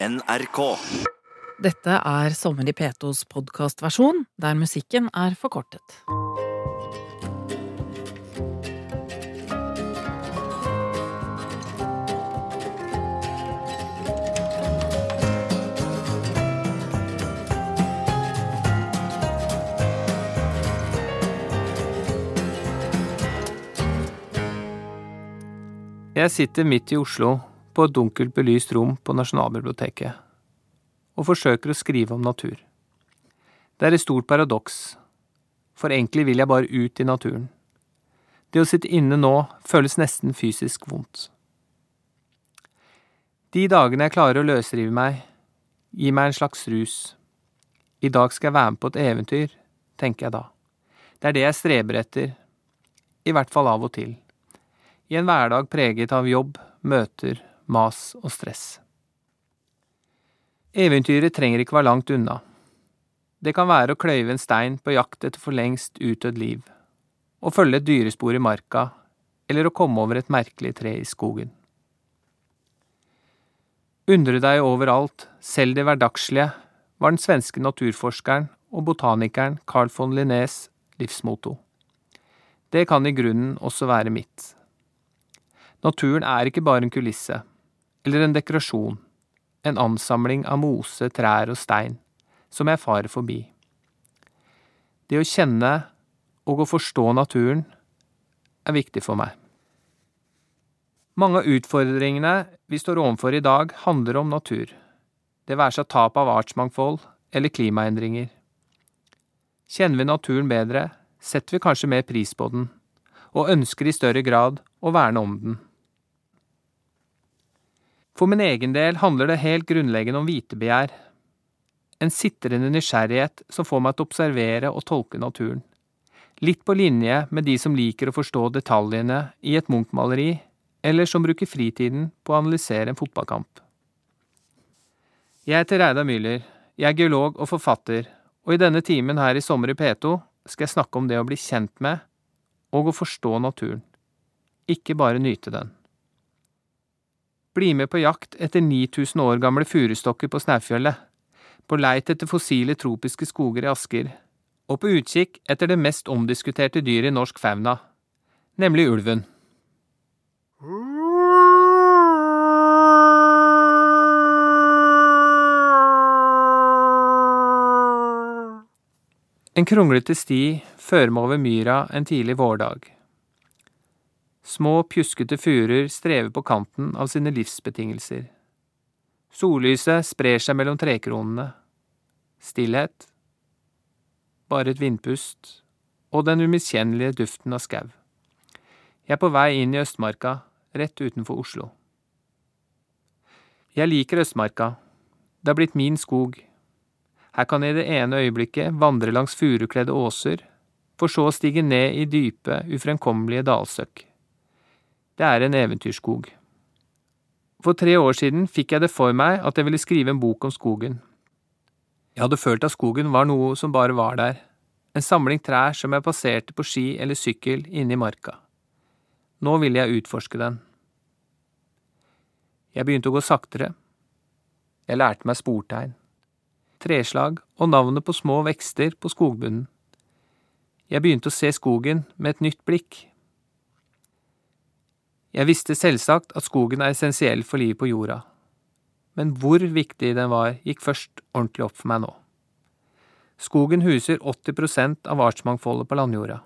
NRK. Dette er Sommer i P2s podkastversjon, der musikken er forkortet. Jeg sitter midt i Oslo på et dunkelt belyst rom på Nasjonalbiblioteket og forsøker å skrive om natur. Det er et stort paradoks, for egentlig vil jeg bare ut i naturen. Det å sitte inne nå føles nesten fysisk vondt. De dagene jeg klarer å løsrive meg, gir meg en slags rus. I dag skal jeg være med på et eventyr, tenker jeg da. Det er det jeg streber etter, i hvert fall av og til. I en hverdag preget av jobb, møter, mas og stress. Eventyret trenger ikke være langt unna. Det kan være å kløyve en stein på jakt etter for lengst utdødd liv, å følge et dyrespor i marka, eller å komme over et merkelig tre i skogen. Undre deg overalt, selv det hverdagslige, var den svenske naturforskeren og botanikeren Carl von Linnés livsmotto. Det kan i grunnen også være mitt. Naturen er ikke bare en kulisse, eller en dekorasjon, en ansamling av mose, trær og stein, som jeg farer forbi. Det å kjenne og å forstå naturen er viktig for meg. Mange av utfordringene vi står overfor i dag, handler om natur, det være seg tap av artsmangfold eller klimaendringer. Kjenner vi naturen bedre, setter vi kanskje mer pris på den, og ønsker i større grad å verne om den. For min egen del handler det helt grunnleggende om vitebegjær. En sitrende nysgjerrighet som får meg til å observere og tolke naturen. Litt på linje med de som liker å forstå detaljene i et Munch-maleri, eller som bruker fritiden på å analysere en fotballkamp. Jeg heter Reidar Müller, jeg er geolog og forfatter, og i denne timen her i Sommer i P2 skal jeg snakke om det å bli kjent med og å forstå naturen, ikke bare nyte den. Bli med på jakt etter 9000 år gamle furustokker på Snaufjellet. på leit etter fossile tropiske skoger i Asker, og på utkikk etter det mest omdiskuterte dyret i norsk fauna, nemlig ulven. En kronglete sti fører meg over myra en tidlig vårdag. Små, pjuskete furer strever på kanten av sine livsbetingelser. Sollyset sprer seg mellom trekronene. Stillhet. Bare et vindpust. Og den umiskjennelige duften av skau. Jeg er på vei inn i Østmarka, rett utenfor Oslo. Jeg liker Østmarka. Det har blitt min skog. Her kan jeg i det ene øyeblikket vandre langs furukledde åser, for så å stige ned i dype, ufremkommelige dalsøkk. Det er en eventyrskog. For tre år siden fikk jeg det for meg at jeg ville skrive en bok om skogen. Jeg hadde følt at skogen var noe som bare var der, en samling trær som jeg passerte på ski eller sykkel inne i marka. Nå ville jeg utforske den. Jeg begynte å gå saktere. Jeg lærte meg sportegn, treslag og navnet på små vekster på skogbunnen. Jeg begynte å se skogen med et nytt blikk. Jeg visste selvsagt at skogen er essensiell for livet på jorda, men hvor viktig den var, gikk først ordentlig opp for meg nå. Skogen huser 80% av artsmangfoldet på landjorda.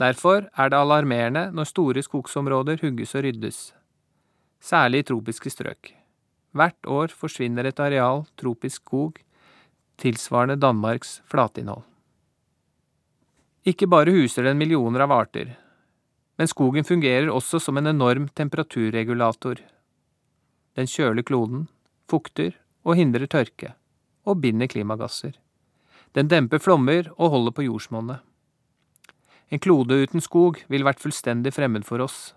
Derfor er det alarmerende når store skogsområder hugges og ryddes, særlig i tropiske strøk. Hvert år forsvinner et areal tropisk skog tilsvarende Danmarks flatinnhold. Ikke bare huser den millioner av arter, men skogen fungerer også som en enorm temperaturregulator. Den kjøler kloden, fukter og hindrer tørke, og binder klimagasser. Den demper flommer og holder på jordsmonnet. En klode uten skog ville vært fullstendig fremmed for oss.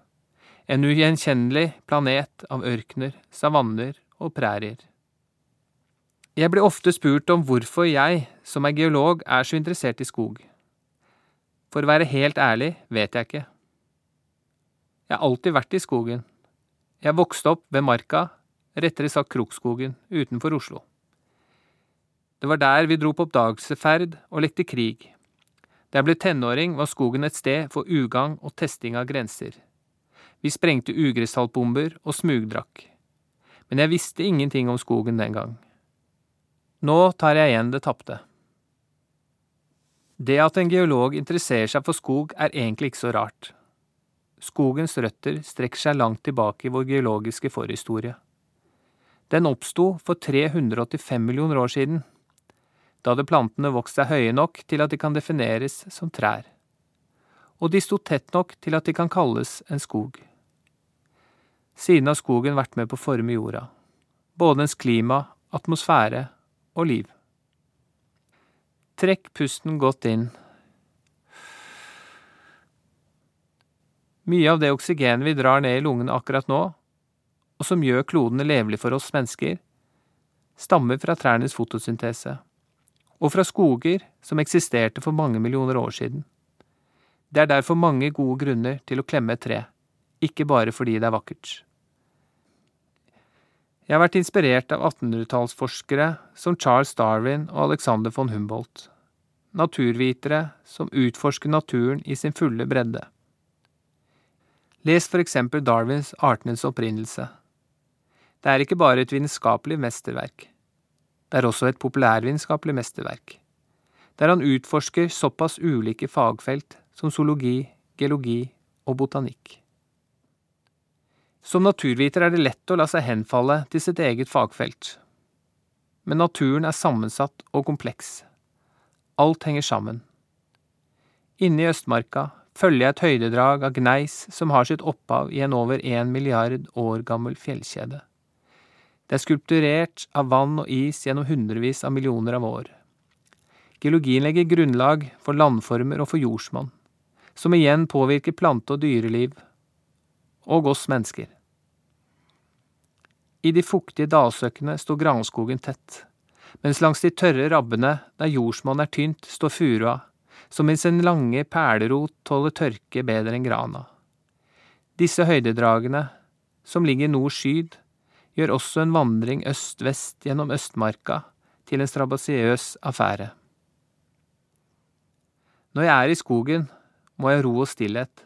En ugjenkjennelig planet av ørkener, savanner og prærier. Jeg blir ofte spurt om hvorfor jeg, som er geolog, er så interessert i skog. For å være helt ærlig vet jeg ikke. Jeg har alltid vært i skogen. Jeg vokste opp ved marka, rettere sagt Krokskogen, utenfor Oslo. Det var der vi dro på oppdagelsesferd og lekte krig. Da jeg ble tenåring, var skogen et sted for ugagn og testing av grenser. Vi sprengte ugresssaltbomber og smugdrakk. Men jeg visste ingenting om skogen den gang. Nå tar jeg igjen det tapte. Det at en geolog interesserer seg for skog, er egentlig ikke så rart. Skogens røtter strekker seg langt tilbake i vår geologiske forhistorie. Den oppsto for 385 millioner år siden. Da hadde plantene vokst seg høye nok til at de kan defineres som trær. Og de sto tett nok til at de kan kalles en skog. Siden har skogen vært med på å forme jorda. Både dens klima, atmosfære og liv. Trekk pusten godt inn. Mye av det oksygenet vi drar ned i lungene akkurat nå, og som gjør klodene levelig for oss mennesker, stammer fra trærnes fotosyntese, og fra skoger som eksisterte for mange millioner år siden. Det er derfor mange gode grunner til å klemme et tre, ikke bare fordi det er vakkert. Jeg har vært inspirert av 1800-tallsforskere som Charles Darwin og Alexander von Humboldt, naturvitere som utforsker naturen i sin fulle bredde. Les for eksempel Darwins Artenes opprinnelse. Det er ikke bare et vitenskapelig mesterverk. Det er også et populærvitenskapelig mesterverk, der han utforsker såpass ulike fagfelt som zoologi, geologi og botanikk. Som naturviter er det lett å la seg henfalle til sitt eget fagfelt. Men naturen er sammensatt og kompleks. Alt henger sammen. Inne i Østmarka følger jeg et høydedrag av gneis som har sitt opphav i en over én milliard år gammel fjellkjede. Det er skulpturert av vann og is gjennom hundrevis av millioner av år. Geologien legger grunnlag for landformer og for jordsmonn, som igjen påvirker plante- og dyreliv, og oss mennesker. I de fuktige dalsøkkene står granskogen tett, mens langs de tørre rabbene, der jordsmonn er tynt, står furua, som i sin lange perlerot tåler tørke bedre enn grana. Disse høydedragene, som ligger nord-syd, gjør også en vandring øst-vest gjennom Østmarka til en strabasiøs affære. Når jeg er i skogen, må jeg ro og stillhet.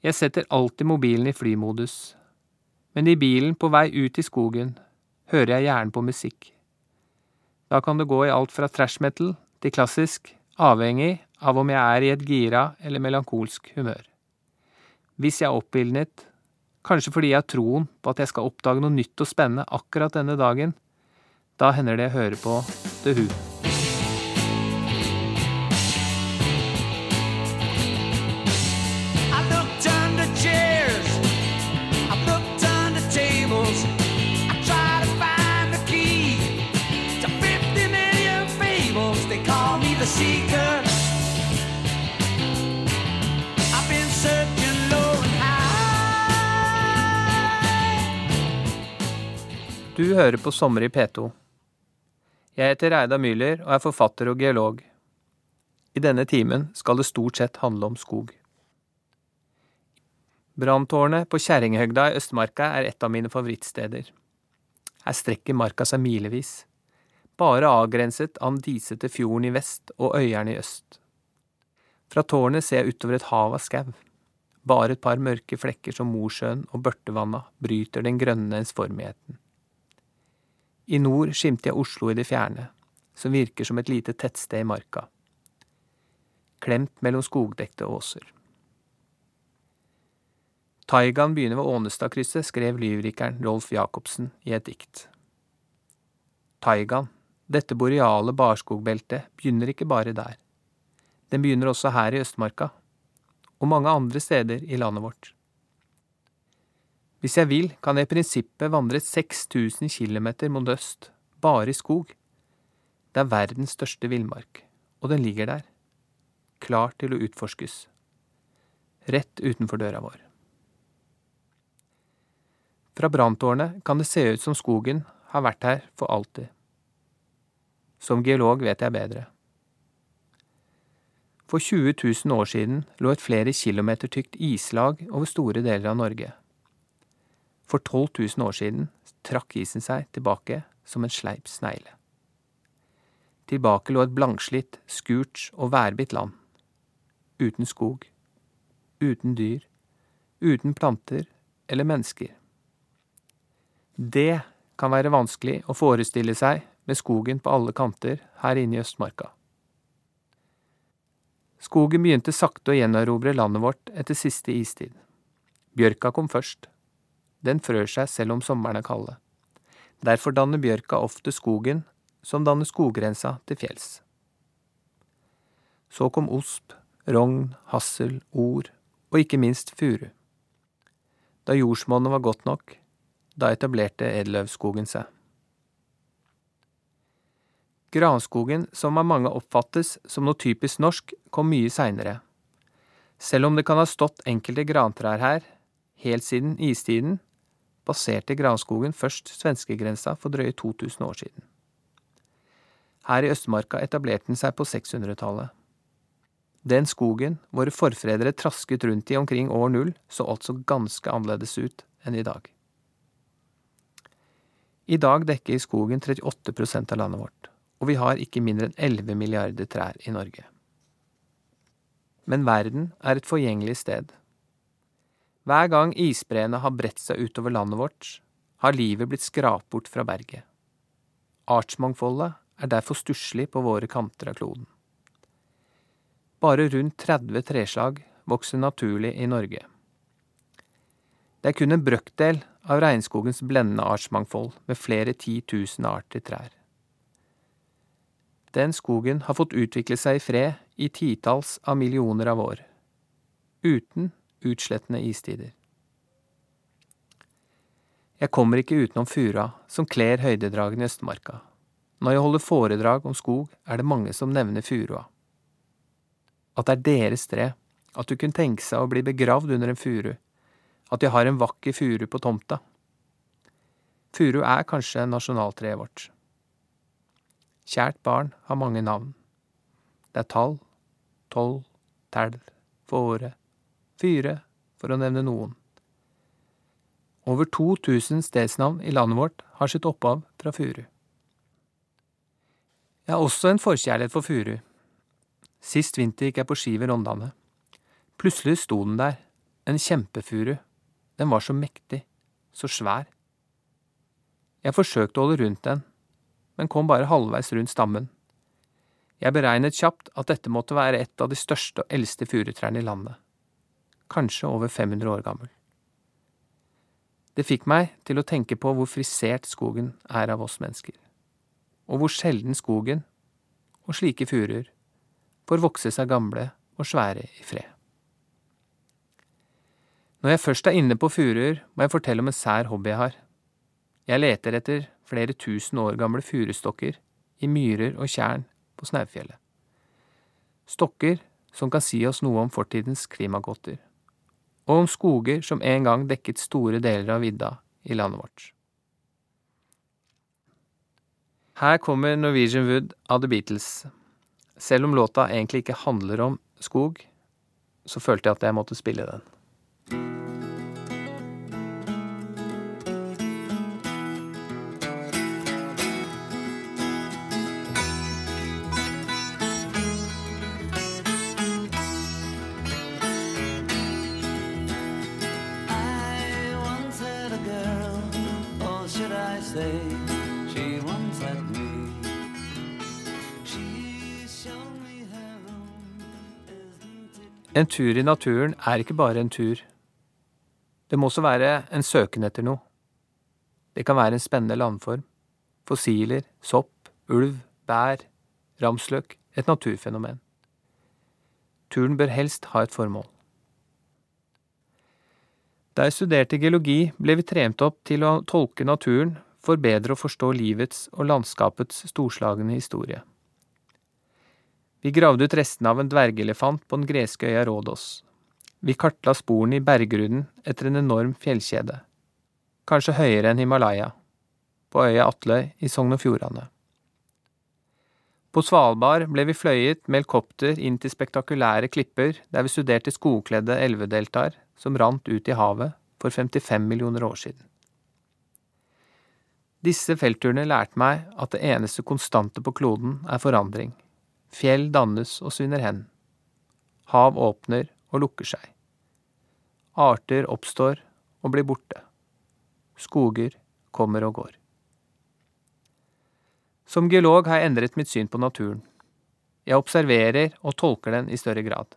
Jeg setter alltid mobilen i flymodus, men i bilen på vei ut i skogen hører jeg gjerne på musikk. Da kan det gå i alt fra trash metal til klassisk, avhengig av om jeg er i et gira eller melankolsk humør. Hvis jeg er oppildnet, kanskje fordi jeg har troen på at jeg skal oppdage noe nytt og spennende akkurat denne dagen, da hender det jeg hører på The Who. Du hører på Sommer i P2. Jeg heter Reidar Müller og er forfatter og geolog. I denne timen skal det stort sett handle om skog. Branntårnet på Kjerringhøgda i Østmarka er et av mine favorittsteder. Her strekker marka seg milevis, bare avgrenset av den disete fjorden i vest og øyene i øst. Fra tårnet ser jeg utover et hav av skau. Bare et par mørke flekker som Mosjøen og Børtevanna bryter den grønne ensformigheten. I nord skimter jeg Oslo i det fjerne, som virker som et lite tettsted i marka. Klemt mellom skogdekte åser. Taigaen begynner ved Ånestadkrysset, skrev lyrikeren Rolf Jacobsen i et dikt. Taigaen, dette boreale barskogbeltet, begynner ikke bare der. Den begynner også her i Østmarka, og mange andre steder i landet vårt. Hvis jeg vil, kan jeg i prinsippet vandre 6000 km mot øst, bare i skog. Det er verdens største villmark, og den ligger der, klar til å utforskes, rett utenfor døra vår. Fra branntårnet kan det se ut som skogen har vært her for alltid. Som geolog vet jeg bedre. For 20 000 år siden lå et flere kilometer tykt islag over store deler av Norge. For 12 000 år siden trakk isen seg tilbake som en sleip snegle. Tilbake lå et blankslitt, skurt og værbitt land. Uten skog. Uten dyr. Uten planter eller mennesker. Det kan være vanskelig å forestille seg med skogen på alle kanter her inne i Østmarka. Skogen begynte sakte å gjenerobre landet vårt etter siste istid. Bjørka kom først. Den frør seg selv om sommeren er kalde. Derfor danner bjørka ofte skogen, som danner skoggrensa til fjells. Så kom osp, rogn, hassel, or og ikke minst furu. Da jordsmonnet var godt nok, da etablerte edeløvskogen seg. Granskogen, som av mange oppfattes som noe typisk norsk, kom mye seinere. Selv om det kan ha stått enkelte grantrær her, helt siden istiden, baserte granskogen først svenskegrensa for drøye 2000 år siden. Her i Østmarka etablerte den seg på 600-tallet. Den skogen våre forfedre trasket rundt i omkring år null, så altså ganske annerledes ut enn i dag. I dag dekker skogen 38% av landet vårt og vi har ikke mindre enn 11 milliarder trær i Norge. Men verden er et forgjengelig sted. Hver gang isbreene har bredt seg utover landet vårt, har livet blitt skrapt bort fra berget. Artsmangfoldet er derfor stusslig på våre kanter av kloden. Bare rundt 30 treslag vokser naturlig i Norge. Det er kun en brøkdel av regnskogens blendende artsmangfold med flere titusen arter trær. Den skogen har fått utvikle seg i fred i titalls av millioner av år, uten utslettende istider. Jeg kommer ikke utenom fura som kler høydedragene i Østmarka. Når jeg holder foredrag om skog, er det mange som nevner furua. At det er deres tre, at du kunne tenke seg å bli begravd under en furu, at de har en vakker furu på tomta. Furu er kanskje nasjonaltreet vårt. Kjært barn har mange navn. Det er tall, tolv, telv, fåre, fyre, for å nevne noen. Over 2000 stedsnavn i landet vårt har sitt opphav fra furu. Jeg har også en forkjærlighet for furu. Sist vinter gikk jeg på ski ved Rondane. Plutselig sto den der, en kjempefuru. Den var så mektig, så svær. Jeg forsøkte å holde rundt den, men kom bare halvveis rundt stammen. Jeg beregnet kjapt at dette måtte være et av de største og eldste furutrærne i landet, kanskje over 500 år gammel. Det fikk meg til å tenke på hvor frisert skogen er av oss mennesker, og hvor sjelden skogen, og slike furuer, får vokse seg gamle og svære i fred. Når jeg først er inne på furuer, må jeg fortelle om en sær hobby jeg har. Jeg leter etter flere tusen år gamle furustokker i myrer og tjern på Snaufjellet. Stokker som kan si oss noe om fortidens klimagodter, og om skoger som en gang dekket store deler av vidda i landet vårt. Her kommer Norwegian Wood av The Beatles. Selv om låta egentlig ikke handler om skog, så følte jeg at jeg måtte spille den. En tur i naturen er ikke bare en tur. Det må også være en søken etter noe. Det kan være en spennende landform, fossiler, sopp, ulv, bær, ramsløk, et naturfenomen. Turen bør helst ha et formål. Da jeg studerte geologi, ble vi trent opp til å tolke naturen for bedre å forstå livets og landskapets storslagne historie. Vi gravde ut restene av en dvergelefant på den greske øya Rådås. Vi kartla sporene i berggrunnen etter en enorm fjellkjede, kanskje høyere enn Himalaya, på øya Atløy i Sogn og Fjordane. På Svalbard ble vi fløyet med helikopter inn til spektakulære klipper der vi studerte skogkledde elvedeltaer som rant ut i havet for 55 millioner år siden. Disse feltturene lærte meg at det eneste konstante på kloden er forandring. Fjell dannes og svinner hen. Hav åpner og lukker seg. Arter oppstår og blir borte. Skoger kommer og går. Som geolog har jeg endret mitt syn på naturen. Jeg observerer og tolker den i større grad.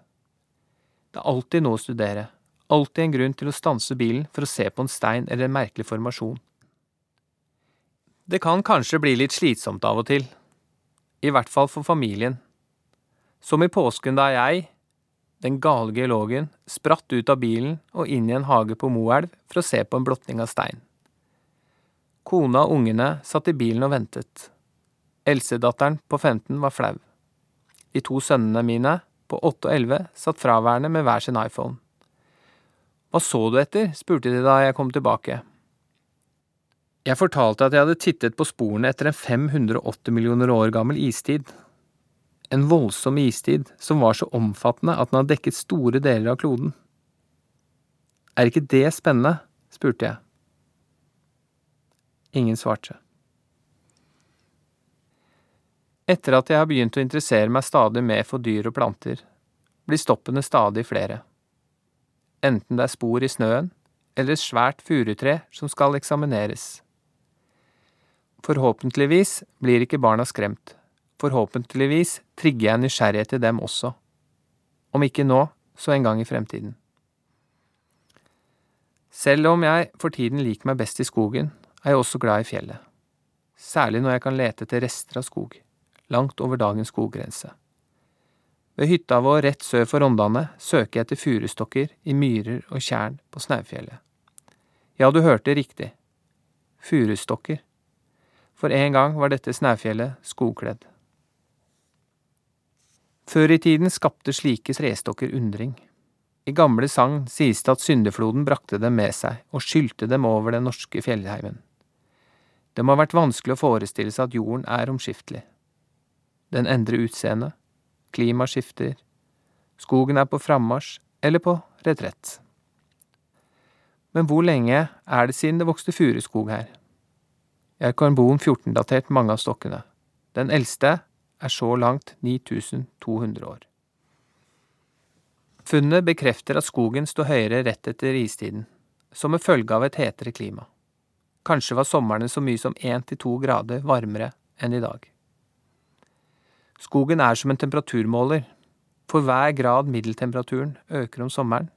Det er alltid noe å studere, alltid en grunn til å stanse bilen for å se på en stein eller en merkelig formasjon. Det kan kanskje bli litt slitsomt av og til, i hvert fall for familien. Som i påsken da jeg, den gale geologen, spratt ut av bilen og inn i en hage på Moelv for å se på en blotning av stein. Kona og ungene satt i bilen og ventet. Elsedatteren på 15 var flau. De to sønnene mine, på 8 og 11, satt fraværende med hver sin iPhone. Hva så du etter? spurte de da jeg kom tilbake. Jeg fortalte at jeg hadde tittet på sporene etter en 580 millioner år gammel istid. En voldsom istid som var så omfattende at den hadde dekket store deler av kloden. Er ikke det spennende? spurte jeg. Ingen svarte. Etter at jeg har begynt å interessere meg stadig mer for dyr og planter, blir stoppene stadig flere. Enten det er spor i snøen, eller et svært furutre som skal eksamineres. Forhåpentligvis blir ikke barna skremt. Forhåpentligvis trigger jeg nysgjerrighet til dem også. Om ikke nå, så en gang i fremtiden. Selv om jeg for tiden liker meg best i skogen, er jeg også glad i fjellet. Særlig når jeg kan lete etter rester av skog, langt over dagens skoggrense. Ved hytta vår rett sør for Rondane søker jeg etter furustokker i myrer og tjern på Snaufjellet. Ja, du hørte riktig. Furustokker for en gang var dette Snaufjellet skogkledd. Før i tiden skapte slike trestokker undring. I gamle sagn sies det at syndefloden brakte dem med seg og skylte dem over den norske fjellheimen. Det må ha vært vanskelig å forestille seg at jorden er omskiftelig. Den endrer utseende, klimaet skifter, skogen er på frammarsj eller på retrett. Men hvor lenge er det siden det vokste furuskog her? Har karbon 14-datert mange av stokkene. Den eldste er så langt 9200 år. Funnet bekrefter at skogen står høyere rett etter istiden, som en følge av et hetere klima. Kanskje var somrene så mye som én til to grader varmere enn i dag. Skogen er som en temperaturmåler. For hver grad middeltemperaturen øker om sommeren,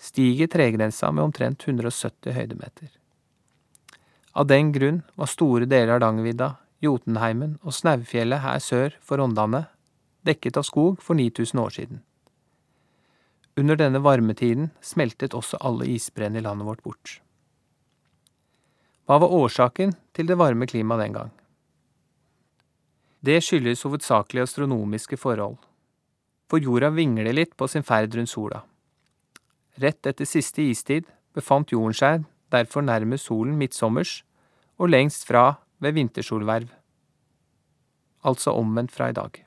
stiger tregrensa med omtrent 170 høydemeter. Av den grunn var store deler av Hardangervidda, Jotunheimen og Snaufjellet her sør for Rondane dekket av skog for 9000 år siden. Under denne varmetiden smeltet også alle isbreene i landet vårt bort. Hva var årsaken til det varme klimaet den gang? Det skyldes hovedsakelig astronomiske forhold. For jorda vingler litt på sin ferd rundt sola. Rett etter siste istid befant jorden seg derfor nærmest solen midtsommers og lengst fra ved vintersolverv. Altså omvendt fra i dag.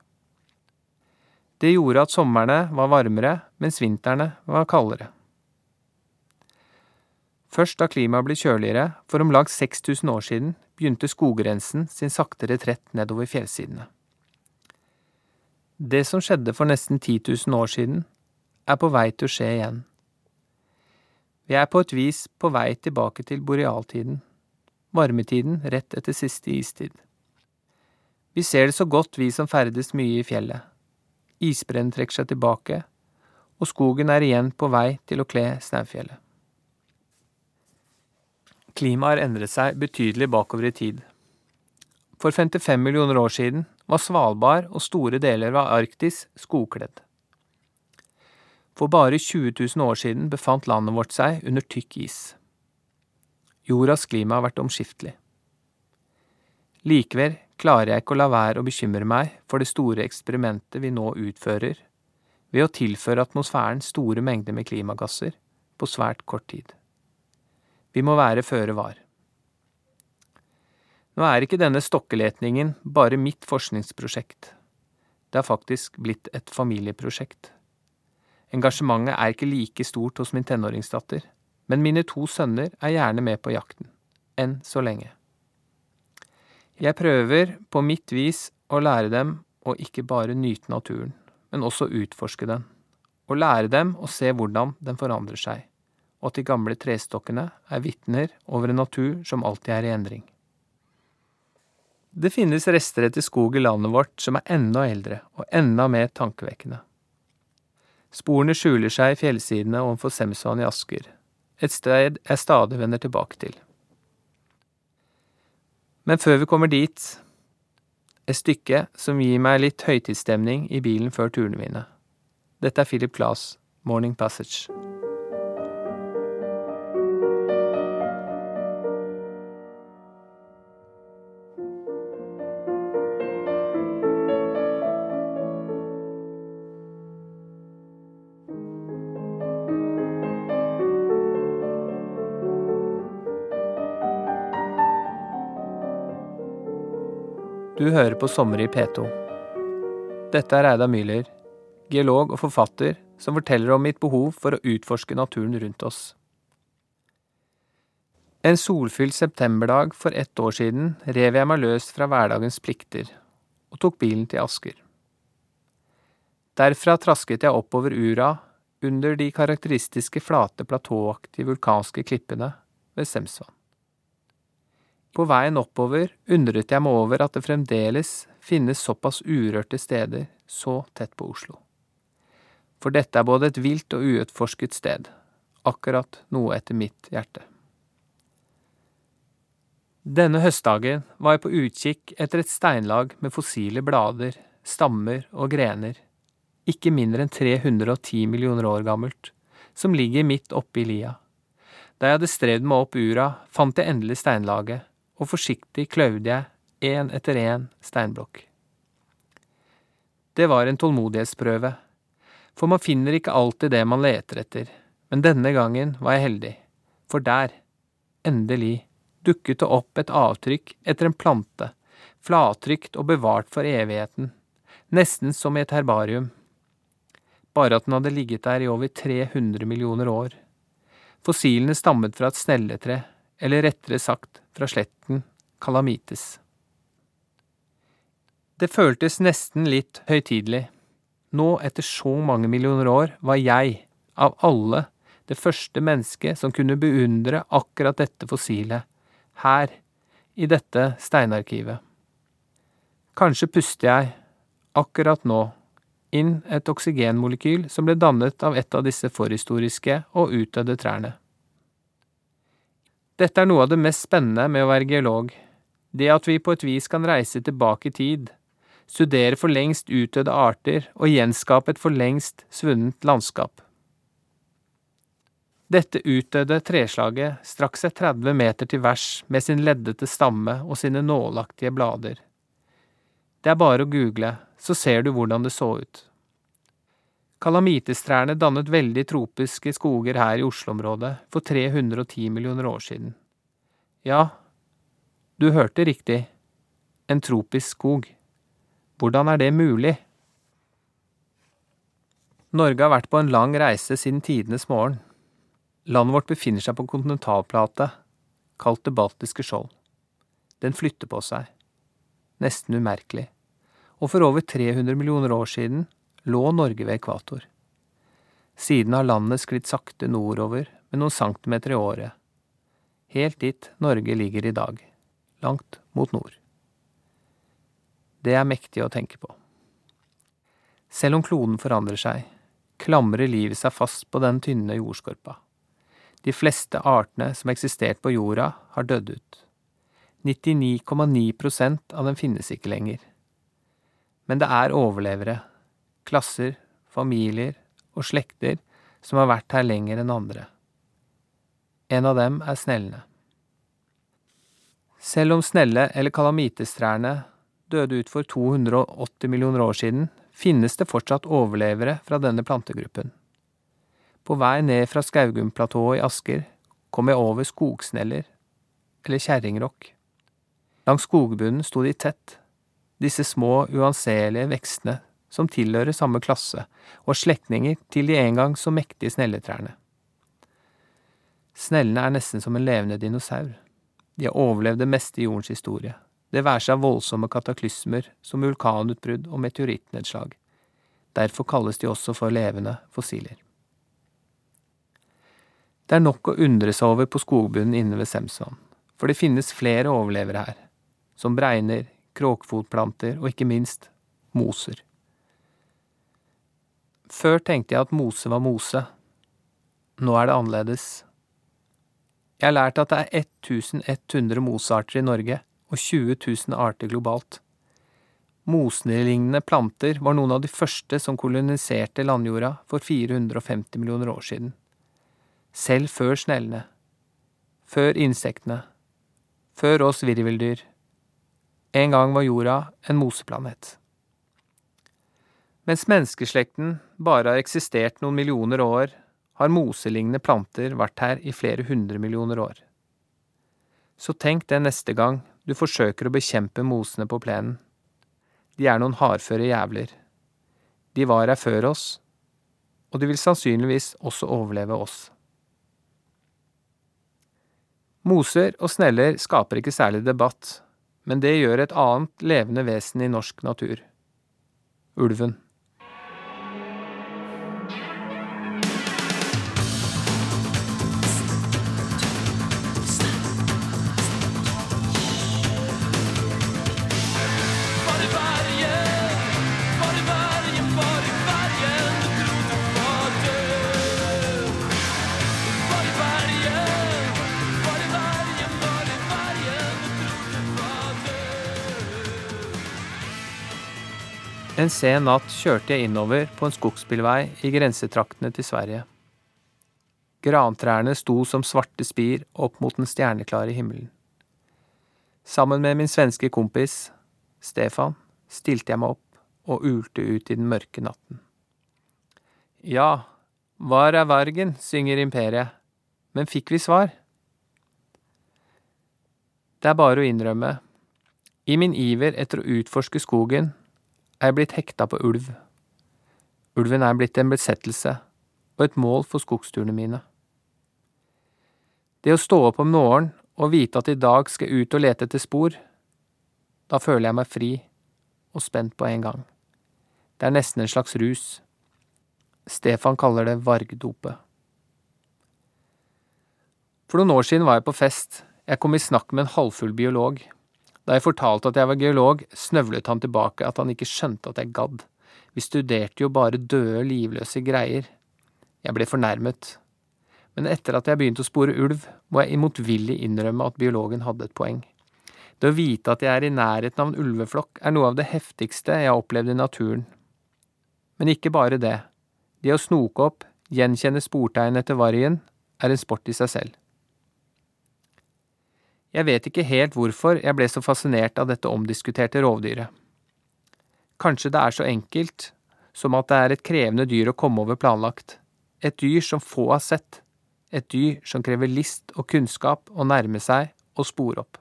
Det gjorde at somrene var varmere, mens vintrene var kaldere. Først da klimaet ble kjøligere, for om lag 6000 år siden, begynte skogrensen sin sakte retrett nedover fjellsidene. Det som skjedde for nesten 10 000 år siden, er på vei til å skje igjen. Vi er på et vis på vei tilbake til borealtiden varmetiden rett etter siste istid. Vi ser det så godt, vi som ferdes mye i fjellet. Isbrennen trekker seg tilbake, og skogen er igjen på vei til å kle Snaufjellet. Klimaet har endret seg betydelig bakover i tid. For 55 millioner år siden var Svalbard og store deler av Arktis skogkledd. For bare 20 000 år siden befant landet vårt seg under tykk is. Jordas klima har vært omskiftelig. Likevel klarer jeg ikke å la være å bekymre meg for det store eksperimentet vi nå utfører ved å tilføre atmosfæren store mengder med klimagasser på svært kort tid. Vi må være føre var. Nå er ikke denne stokkeletningen bare mitt forskningsprosjekt. Det har faktisk blitt et familieprosjekt. Engasjementet er ikke like stort hos min tenåringsdatter men mine to sønner er gjerne med på jakten. Enn så lenge. Jeg prøver på mitt vis å lære dem å ikke bare nyte naturen, men også utforske den, og lære dem å se hvordan den forandrer seg, og at de gamle trestokkene er vitner over en natur som alltid er i endring. Det finnes rester etter skog i landet vårt som er enda eldre og enda mer tankevekkende. Sporene skjuler seg i fjellsidene overfor Semsvann i Asker, et sted jeg stadig vender tilbake til. Men før vi kommer dit, et stykke som gir meg litt høytidsstemning i bilen før turene mine. Dette er Philip Glass, Morning Passage. Du hører på Sommer i P2. Dette er Reidar Myhler, geolog og forfatter, som forteller om mitt behov for å utforske naturen rundt oss. En solfylt septemberdag for ett år siden rev jeg meg løs fra hverdagens plikter og tok bilen til Asker. Derfra trasket jeg oppover Ura, under de karakteristiske flate platåaktige vulkanske klippene ved Semsvann. På veien oppover undret jeg meg over at det fremdeles finnes såpass urørte steder så tett på Oslo. For dette er både et vilt og uutforsket sted, akkurat noe etter mitt hjerte. Denne høstdagen var jeg på utkikk etter et steinlag med fossile blader, stammer og grener, ikke mindre enn 310 millioner år gammelt, som ligger midt oppe i lia. Da jeg hadde strevd meg opp ura, fant jeg endelig steinlaget, og forsiktig kløyvde jeg én etter én steinblokk. Det var en tålmodighetsprøve, for man finner ikke alltid det man leter etter, men denne gangen var jeg heldig, for der, endelig, dukket det opp et avtrykk etter en plante, flattrykt og bevart for evigheten, nesten som i et herbarium. Bare at den hadde ligget der i over 300 millioner år. Fossilene stammet fra et snelletre, eller rettere sagt fra sletten Kalamites. Det føltes nesten litt høytidelig. Nå, etter så mange millioner år, var jeg, av alle, det første mennesket som kunne beundre akkurat dette fossilet, her, i dette steinarkivet. Kanskje puster jeg, akkurat nå, inn et oksygenmolekyl som ble dannet av et av disse forhistoriske og utdødde trærne. Dette er noe av det mest spennende med å være geolog. Det at vi på et vis kan reise tilbake i tid, studere for lengst utdødde arter og gjenskape et for lengst svunnet landskap. Dette utdødde treslaget strakk seg 30 meter til værs med sin leddete stamme og sine nålaktige blader. Det er bare å google, så ser du hvordan det så ut. Kalamitestrærne dannet veldig tropiske skoger her i Oslo-området for 310 millioner år siden. Ja, du hørte riktig, en tropisk skog. Hvordan er det mulig? Norge har vært på en lang reise siden tidenes morgen. Landet vårt befinner seg på en kontinentalplate, kalt det baltiske skjold. Den flytter på seg, nesten umerkelig, og for over 300 millioner år siden lå Norge ved ekvator. Siden har landet sklidd sakte nordover med noen centimeter i året, helt dit Norge ligger i dag, langt mot nord. Det er mektig å tenke på. Selv om kloden forandrer seg, klamrer livet seg fast på den tynne jordskorpa. De fleste artene som eksistert på jorda, har dødd ut. 99,9% av dem finnes ikke lenger. Men det er overlevere klasser, familier og slekter som har vært her lenger enn andre. En av dem er snellene. Selv om snelle- eller kalamitestrærne døde ut for 280 millioner år siden, finnes det fortsatt overlevere fra denne plantegruppen. På vei ned fra Skaugumplatået i Asker kom jeg over skogsneller, eller kjerringrokk. Langs skogbunnen sto de tett, disse små, uanselige vekstene som tilhører samme klasse, og slektninger til de en gang så mektige snelletrærne. Snellene er nesten som en levende dinosaur. De har overlevd det meste i jordens historie. det være seg voldsomme kataklysmer som vulkanutbrudd og meteorittnedslag. Derfor kalles de også for levende fossiler. Det er nok å undre seg over på skogbunnen inne ved Semsvann, for det finnes flere overlevere her, som bregner, kråkfotplanter og ikke minst moser. Før tenkte jeg at mose var mose. Nå er det annerledes. Jeg har lært at det er 1100 mosearter i Norge og 20 000 arter globalt. Moselignende planter var noen av de første som koloniserte landjorda for 450 millioner år siden. Selv før snellene. Før insektene. Før oss virveldyr. En gang var jorda en moseplanet. Mens menneskeslekten bare har eksistert noen millioner år, har moselignende planter vært her i flere hundre millioner år. Så tenk det neste gang du forsøker å bekjempe mosene på plenen. De er noen hardføre jævler. De var her før oss, og de vil sannsynligvis også overleve oss. Moser og sneller skaper ikke særlig debatt, men det gjør et annet levende vesen i norsk natur – ulven. En sen natt kjørte jeg innover på en skogsbilvei i grensetraktene til Sverige. Grantrærne sto som svarte spir opp mot den stjerneklare himmelen. Sammen med min svenske kompis, Stefan, stilte jeg meg opp og ulte ut i den mørke natten. Ja, var er vargen, synger imperiet, men fikk vi svar? Det er bare å innrømme, i min iver etter å utforske skogen er blitt hekta på ulv. Ulven er blitt en besettelse og et mål for skogsturene mine. Det å stå opp om morgenen og vite at i dag skal jeg ut og lete etter spor, da føler jeg meg fri og spent på en gang. Det er nesten en slags rus. Stefan kaller det vargdopet. For noen år siden var jeg på fest. Jeg kom i snakk med en halvfull biolog. Da jeg fortalte at jeg var geolog, snøvlet han tilbake at han ikke skjønte at jeg gadd. Vi studerte jo bare døde, livløse greier. Jeg ble fornærmet. Men etter at jeg begynte å spore ulv, må jeg imotvillig innrømme at biologen hadde et poeng. Det å vite at jeg er i nærheten av en ulveflokk, er noe av det heftigste jeg har opplevd i naturen. Men ikke bare det. Det å snoke opp, gjenkjenne sportegn etter vargen, er en sport i seg selv. Jeg vet ikke helt hvorfor jeg ble så fascinert av dette omdiskuterte rovdyret. Kanskje det er så enkelt som at det er et krevende dyr å komme over planlagt, et dyr som få har sett, et dyr som krever list og kunnskap å nærme seg og spore opp.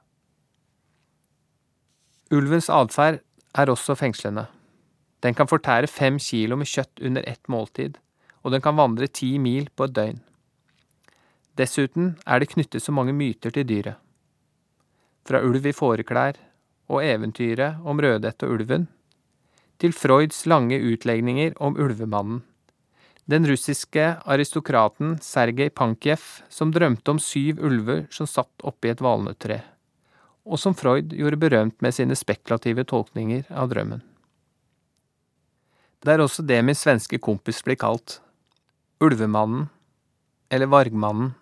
Ulvens atferd er også fengslende. Den kan fortære fem kilo med kjøtt under ett måltid, og den kan vandre ti mil på et døgn. Dessuten er det knyttet så mange myter til dyret fra ulv i fåreklær og eventyret om Rødhette og ulven, til Freuds lange utlegninger om ulvemannen, den russiske aristokraten Sergej Pankjev som drømte om syv ulver som satt oppi et valnøttre, og som Freud gjorde berømt med sine spekulative tolkninger av drømmen. Det er også det min svenske kompis blir kalt, ulvemannen, eller vargmannen.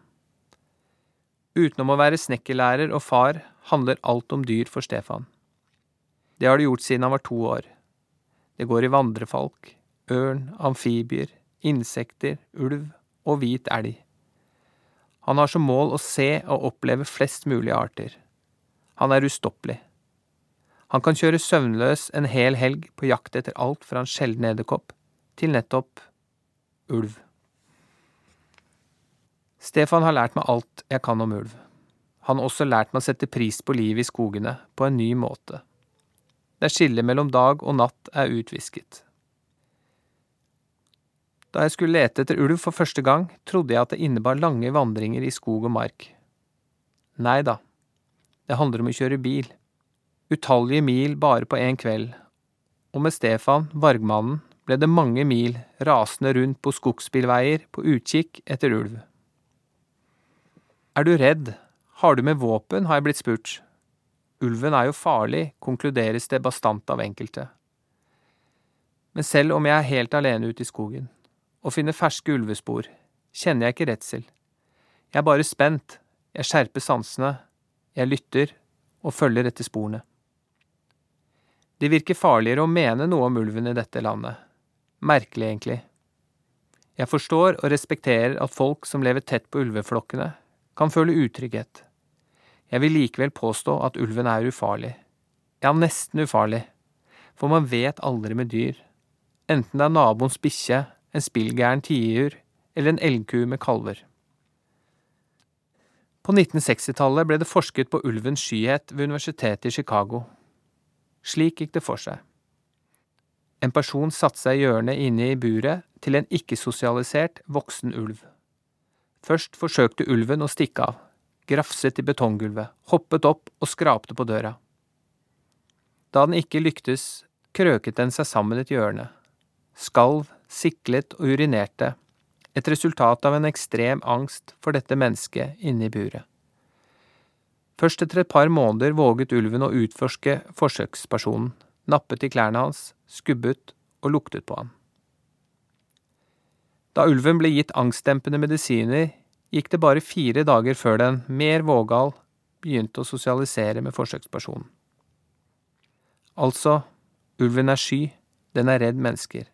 Utenom å være snekkerlærer og far handler alt om dyr for Stefan. Det har det gjort siden han var to år. Det går i vandrefalk, ørn, amfibier, insekter, ulv og hvit elg. Han har som mål å se og oppleve flest mulig arter. Han er ustoppelig. Han kan kjøre søvnløs en hel helg på jakt etter alt fra en sjelden edderkopp til nettopp ulv. Stefan har lært meg alt jeg kan om ulv han også lært meg å sette pris på livet i skogene på en ny måte. Der skillet mellom dag og natt er utvisket. Da jeg skulle lete etter ulv for første gang, trodde jeg at det innebar lange vandringer i skog og mark. Nei da, det handler om å kjøre bil. Utallige mil bare på én kveld, og med Stefan, vargmannen, ble det mange mil rasende rundt på skogsbilveier på utkikk etter ulv. Er du redd, har du med våpen, har jeg blitt spurt. Ulven er jo farlig, konkluderes det bastant av enkelte. Men selv om jeg er helt alene ute i skogen og finner ferske ulvespor, kjenner jeg ikke redsel. Jeg er bare spent, jeg skjerper sansene, jeg lytter og følger etter sporene. Det virker farligere å mene noe om ulven i dette landet. Merkelig, egentlig. Jeg forstår og respekterer at folk som lever tett på ulveflokkene, kan føle utrygghet. Jeg vil likevel påstå at ulven er ufarlig. Ja, nesten ufarlig. For man vet aldri med dyr. Enten det er naboens bikkje, en spillgæren tiur eller en elgku med kalver. På 1960-tallet ble det forsket på ulvens skyhet ved universitetet i Chicago. Slik gikk det for seg. En person satte seg i hjørnet inne i buret til en ikke-sosialisert, voksen ulv. Først forsøkte ulven å stikke av, grafset i betonggulvet, hoppet opp og skrapte på døra. Da den ikke lyktes, krøket den seg sammen et hjørne, skalv, siklet og urinerte, et resultat av en ekstrem angst for dette mennesket inne i buret. Først etter et par måneder våget ulven å utforske forsøkspersonen, nappet i klærne hans, skubbet og luktet på han. Da ulven ble gitt angstdempende medisiner, gikk det bare fire dager før den, mer vågal, begynte å sosialisere med forsøkspersonen. Altså, ulven er sky, den er redd mennesker,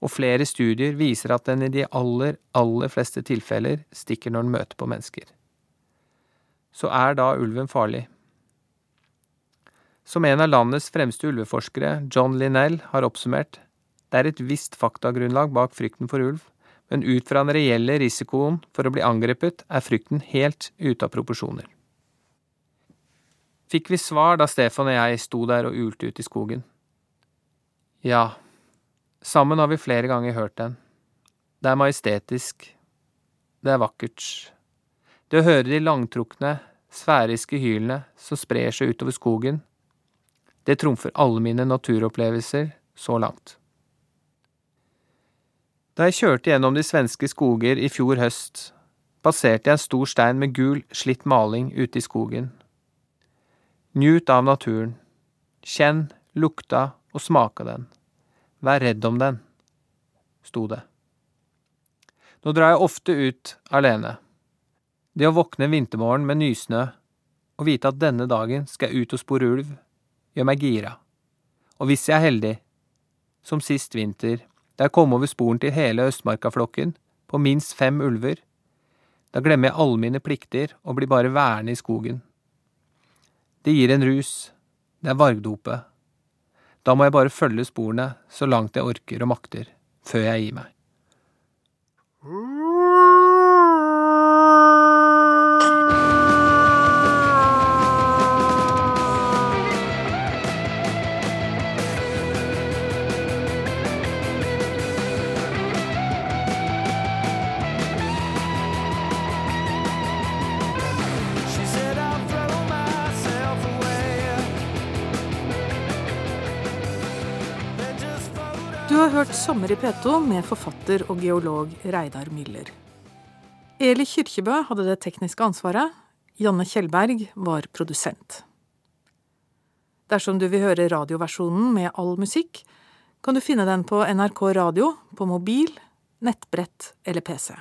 og flere studier viser at den i de aller, aller fleste tilfeller stikker når den møter på mennesker. Så er da ulven farlig? Som en av landets fremste ulveforskere, John Linnell, har oppsummert, det er et visst faktagrunnlag bak frykten for ulv, men ut fra den reelle risikoen for å bli angrepet er frykten helt ute av proporsjoner. Fikk vi svar da Stefan og jeg sto der og ulte ut i skogen? Ja, sammen har vi flere ganger hørt den. Det er majestetisk. Det er vakkert. Det å høre de langtrukne, sfæriske hylene som sprer seg utover skogen, det trumfer alle mine naturopplevelser så langt. Da jeg kjørte gjennom de svenske skoger i fjor høst, passerte jeg en stor stein med gul, slitt maling ute i skogen. Njut av naturen. Kjenn, lukta og smaka den. Vær redd om den, sto det. Nå drar jeg ofte ut alene. Det å våkne en vintermorgen med nysnø og vite at denne dagen skal jeg ut og spore ulv, gjør meg gira. Og hvis jeg er heldig, som sist vinter, da jeg kom over sporen til hele Østmarkaflokken, på minst fem ulver, da glemmer jeg alle mine plikter og blir bare værende i skogen. Det gir en rus, det er vargdopet. Da må jeg bare følge sporene så langt jeg orker og makter, før jeg gir meg. Har hørt Sommer i P2 med forfatter og geolog Reidar Myller. Eli Kyrkjebø hadde det tekniske ansvaret. Janne Kjellberg var produsent. Dersom du vil høre radioversjonen med all musikk, kan du finne den på NRK Radio, på mobil, nettbrett eller PC.